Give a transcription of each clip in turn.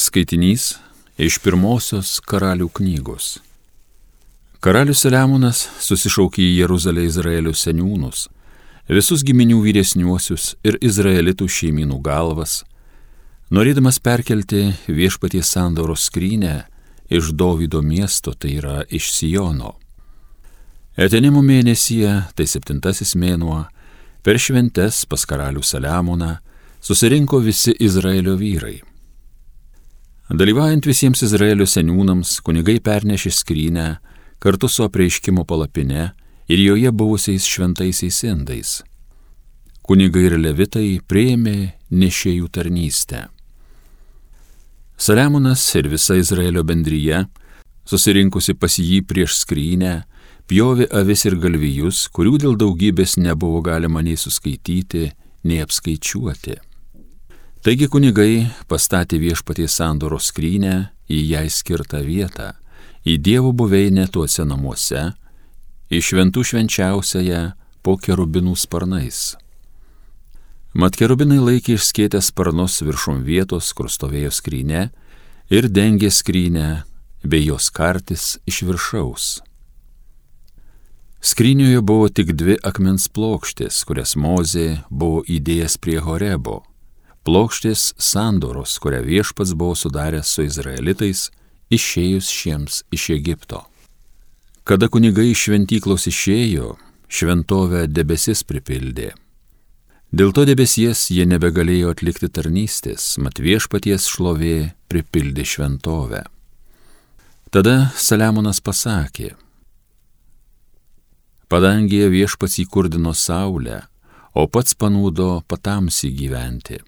Skaitinys iš pirmosios karalių knygos. Karalius Saliamonas susišaukė į Jeruzalę Izraelio seniūnus, visus giminių vyresniuosius ir izraelitų šeimynų galvas, norėdamas perkelti viešpaties sandoros skrynę iš Dovido miesto, tai yra iš Sijono. Etenimo mėnesyje, tai septintasis mėnuo, per šventes pas karalių Saliamoną susirinko visi Izraelio vyrai. Dalyvaujant visiems Izraelio seniūnams, kunigai pernešė skrynę kartu su apreiškimo palapine ir joje buvusiais šventaisiais indais. Kunigai ir levitai prieėmė nešėjų tarnystę. Saliamonas ir visa Izraelio bendryje, susirinkusi pas jį prieš skrynę, pjovė avis ir galvijus, kurių dėl daugybės nebuvo galima nei suskaityti, nei apskaičiuoti. Taigi kunigai pastatė viešpaties sandoros skrynę į jai skirtą vietą, į Dievo buveinę tuose namuose, į šventų švenčiausiąją po kerubinų sparnais. Mat kerubinai laikė išskėtę sparnus viršum vietos, kur stovėjo skrynė, ir dengė skrynę bei jos kartis iš viršaus. Skrynioje buvo tik dvi akmens plokštės, kurias Mozė buvo įdėjęs prie Horebo plokštės sandoros, kurią viešpats buvo sudaręs su izraelitais, išėjus šiems iš Egipto. Kada kunigai iš šventyklos išėjo, šventovę debesis pripildė. Dėl to debesies jie nebegalėjo atlikti tarnystės, mat viešpaties šlovė pripildė šventovę. Tada Saliamonas pasakė, Padangėje viešpats įkurdino saulę, o pats panūdo patamsi gyventi.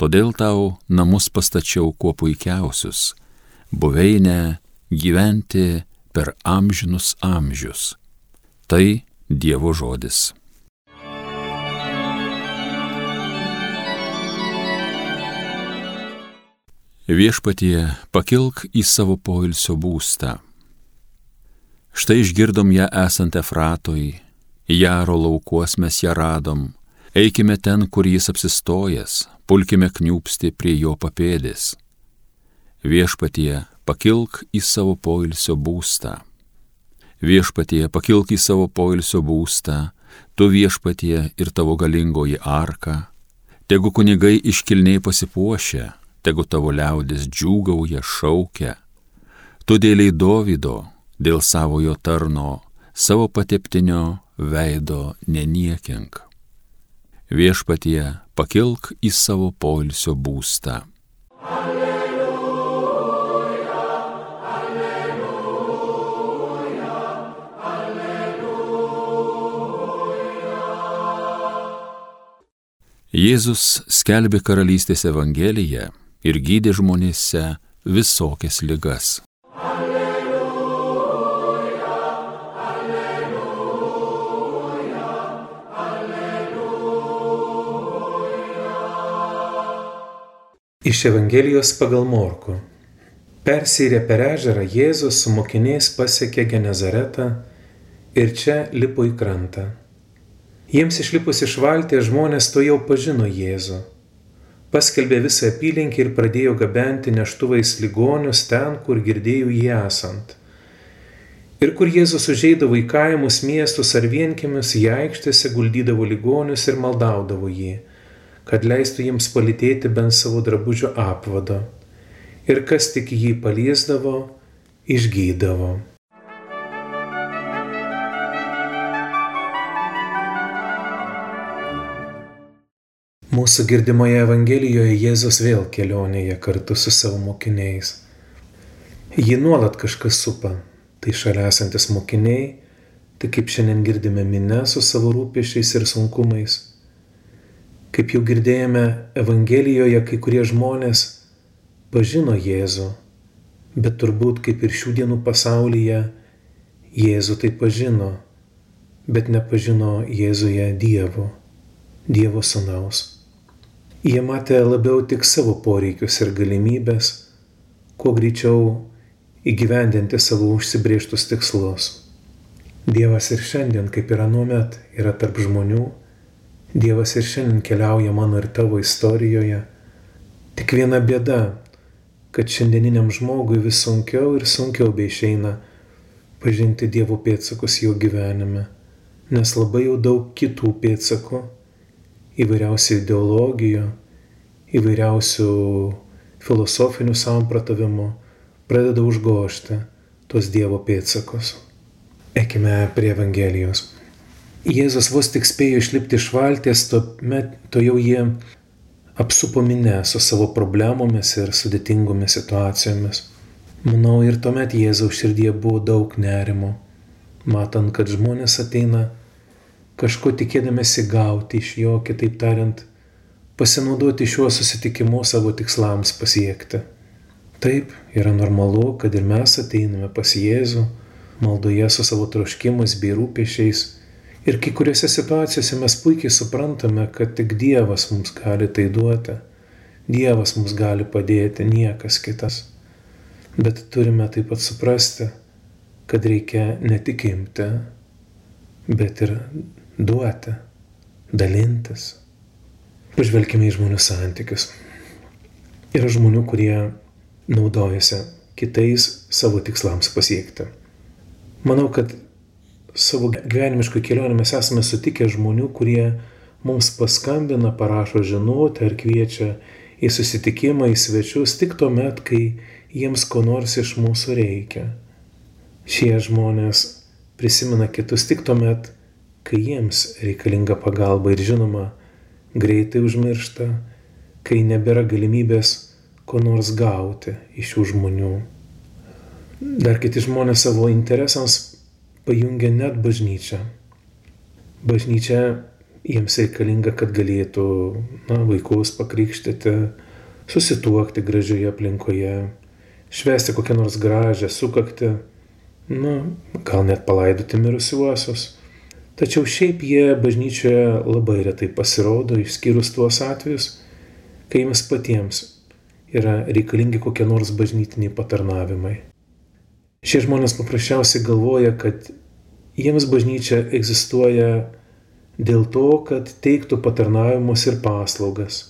Todėl tau namus pastačiau kuo puikiausius - buveinę gyventi per amžinus amžius. Tai Dievo žodis. Viešpatie, pakilk į savo poilsio būstą. Štai išgirdom ją esant Efratoj, Jaro laukuos mes ją radom, eikime ten, kur jis apsistojęs, pulkime kniūpsti prie jo papėdės. Viešpatie, pakilk į savo poilsio būstą. Viešpatie, pakilk į savo poilsio būstą, tu viešpatie ir tavo galingoji arka. Tegu kunigai iškilniai pasipuošia, tegu tavo liaudis džiūgauja, šaukia. Tu dėliai Dovido, dėl savojo tarno, savo pateptinio veido neniekink. Viešpatie, pakilk į savo poilsio būstą. Alleluja, alleluja, alleluja. Jėzus skelbė karalystės evangeliją ir gydė žmonėse visokias ligas. Iš Evangelijos pagal Morku. Persyrė per ežerą Jėzus su mokiniais pasiekė Genezaretą ir čia lipo į krantą. Jiems išlipus iš valties žmonės to jau pažino Jėzų. Paskelbė visą apylinkį ir pradėjo gabenti neštuvais ligonius ten, kur girdėjo jį esant. Ir kur Jėzus užeidavo į kaimus, miestus ar vienkimius, į aikštėse guldydavo ligonius ir maldaudavo jį kad leistų jiems palitėti bent savo drabužio apvado. Ir kas tik jį paliesdavo, išgydavo. Mūsų girdimoje Evangelijoje Jėzus vėl kelionėje kartu su savo mokiniais. Jį nuolat kažkas supa. Tai šalia esantis mokiniai, tai kaip šiandien girdime minę su savo rūpešiais ir sunkumais Kaip jau girdėjome Evangelijoje, kai kurie žmonės pažino Jėzų, bet turbūt kaip ir šių dienų pasaulyje, Jėzų tai pažino, bet nepažino Jėzuje Dievo, Dievo Sūnaus. Jie matė labiau tik savo poreikius ir galimybės, kuo greičiau įgyvendinti savo užsibrieštus tikslus. Dievas ir šiandien, kaip ir anuomet, yra tarp žmonių Dievas ir šiandien keliauja mano ir tavo istorijoje. Tik viena bėda. kad šiandieniniam žmogui vis sunkiau ir sunkiau beišeina pažinti Dievo pėtsakus jo gyvenime, nes labai jau daug kitų pėtsakų, įvairiausių ideologijų, įvairiausių filosofinių samprotavimų pradeda užgošti tos Dievo pėtsakus. Eikime prie Evangelijos. Jėzus vos tik spėjo išlipti iš valties, tuomet to jau jie apsupo minę su savo problemomis ir sudėtingomis situacijomis. Manau, ir tuomet Jėzaus širdie buvo daug nerimo, matant, kad žmonės ateina kažko tikėdamėsi gauti iš jo, kitaip tariant, pasinaudoti šiuo susitikimu savo tikslams pasiekti. Taip, yra normalu, kad ir mes ateiname pas Jėzų, maldoje su savo troškimais bei rūpešiais Ir kai kuriuose situacijose mes puikiai suprantame, kad tik Dievas mums gali tai duoti. Dievas mums gali padėti, niekas kitas. Bet turime taip pat suprasti, kad reikia ne tik imti, bet ir duoti, dalintis. Pažvelkime į žmonių santykius. Yra žmonių, kurie naudojasi kitais savo tikslams pasiekti. Manau, kad savo gyvenimiškoj kelionė mes esame sutikę žmonių, kurie mums paskambina, parašo žinutę ar kviečia į susitikimą, į svečius tik tuo met, kai jiems ko nors iš mūsų reikia. Šie žmonės prisimena kitus tik tuo met, kai jiems reikalinga pagalba ir žinoma, greitai užmiršta, kai nebėra galimybės ko nors gauti iš šių žmonių. Dar kiti žmonės savo interesams pajungia net bažnyčią. Bažnyčia jiems reikalinga, kad galėtų na, vaikus pakrikštyti, susituokti gražioje aplinkoje, švesti kokią nors gražią sukakti, na, gal net palaidoti mirusiuosius. Tačiau šiaip jie bažnyčioje labai retai pasirodo, išskyrus tuos atvejus, kai jiems patiems yra reikalingi kokie nors bažnytiniai patarnavimai. Šie žmonės paprasčiausiai galvoja, kad jiems bažnyčia egzistuoja dėl to, kad teiktų patarnavimus ir paslaugas,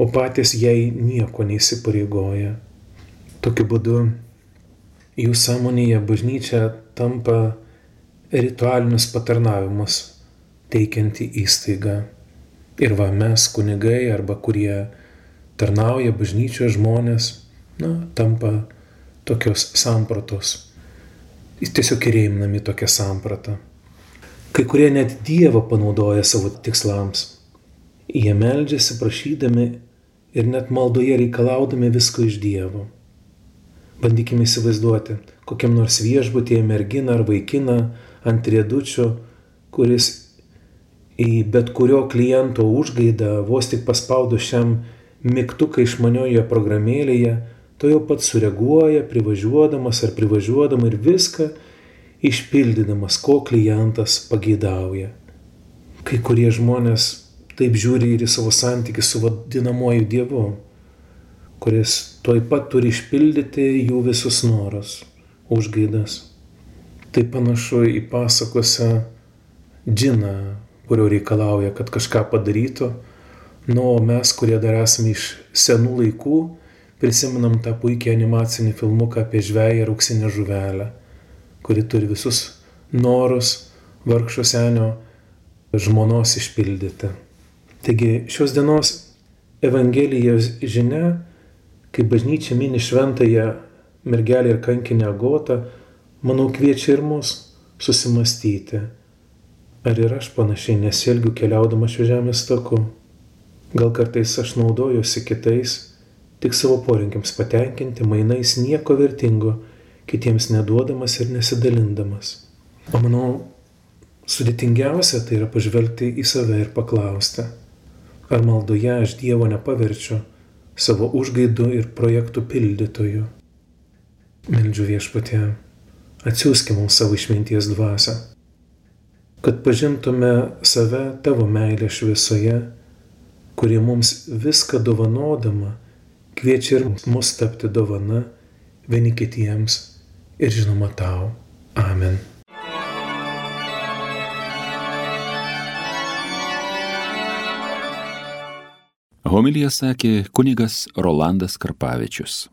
o patys jai nieko neįsipareigoja. Tokiu būdu jų sąmonėje bažnyčia tampa ritualinius patarnavimus teikianti įstaiga. Ir va mes, kunigai arba kurie tarnauja bažnyčioje žmonės, na, tampa tokios sampratos. Tiesiog įrėminami tokią sampratą. Kai kurie net Dievą panaudoja savo tikslams. Jie meldžiasi prašydami ir net maldoje reikalaudami visko iš Dievo. Bandykime įsivaizduoti, kokiam nors viešbutėje merginą ar vaikiną ant rėdučio, kuris į bet kurio kliento užgaidą vos tik paspaudus šiam mygtuką išmaniojoje programėlėje to jau pats sureaguoja, privažiuodamas ar privažiuodama ir viską išpildydamas, ko klientas pageidauja. Kai kurie žmonės taip žiūri ir į savo santykių su vadinamoju Dievu, kuris toj pat turi išpildyti jų visus norus, užgaidas. Tai panašu į pasakose džiną, kurio reikalauja, kad kažką padarytų, nu, o mes, kurie dar esame iš senų laikų, Prisimenam tą puikiai animacinį filmuką apie žvėją ir auksinę žuvelę, kuri turi visus norus vargšo senio žmonos išpildyti. Taigi šios dienos Evangelijos žinia, kai bažnyčia mini šventąją mergelę ir kankinę agotą, manau kviečia ir mus susimastyti, ar ir aš panašiai nesielgiu keliaudama šio žemės taku. Gal kartais aš naudojuosi kitais tik savo poreikiams patenkinti mainais nieko vertingo, kitiems neduodamas ir nesidalindamas. O manau, sudėtingiausia tai yra pažvelgti į save ir paklausti, ar maldoje aš Dievo nepaverčiu savo užgaidų ir projektų pildytojų. Meldžiu viešpatė, atsiųski mums savo išminties dvasę, kad pažintume save tavo meilę šviesoje, kuri mums viską dovanodama, kviečia ir mus tapti dovana vieni kitiems ir žinoma tau. Amen. Homilija sakė kunigas Rolandas Karpavičius.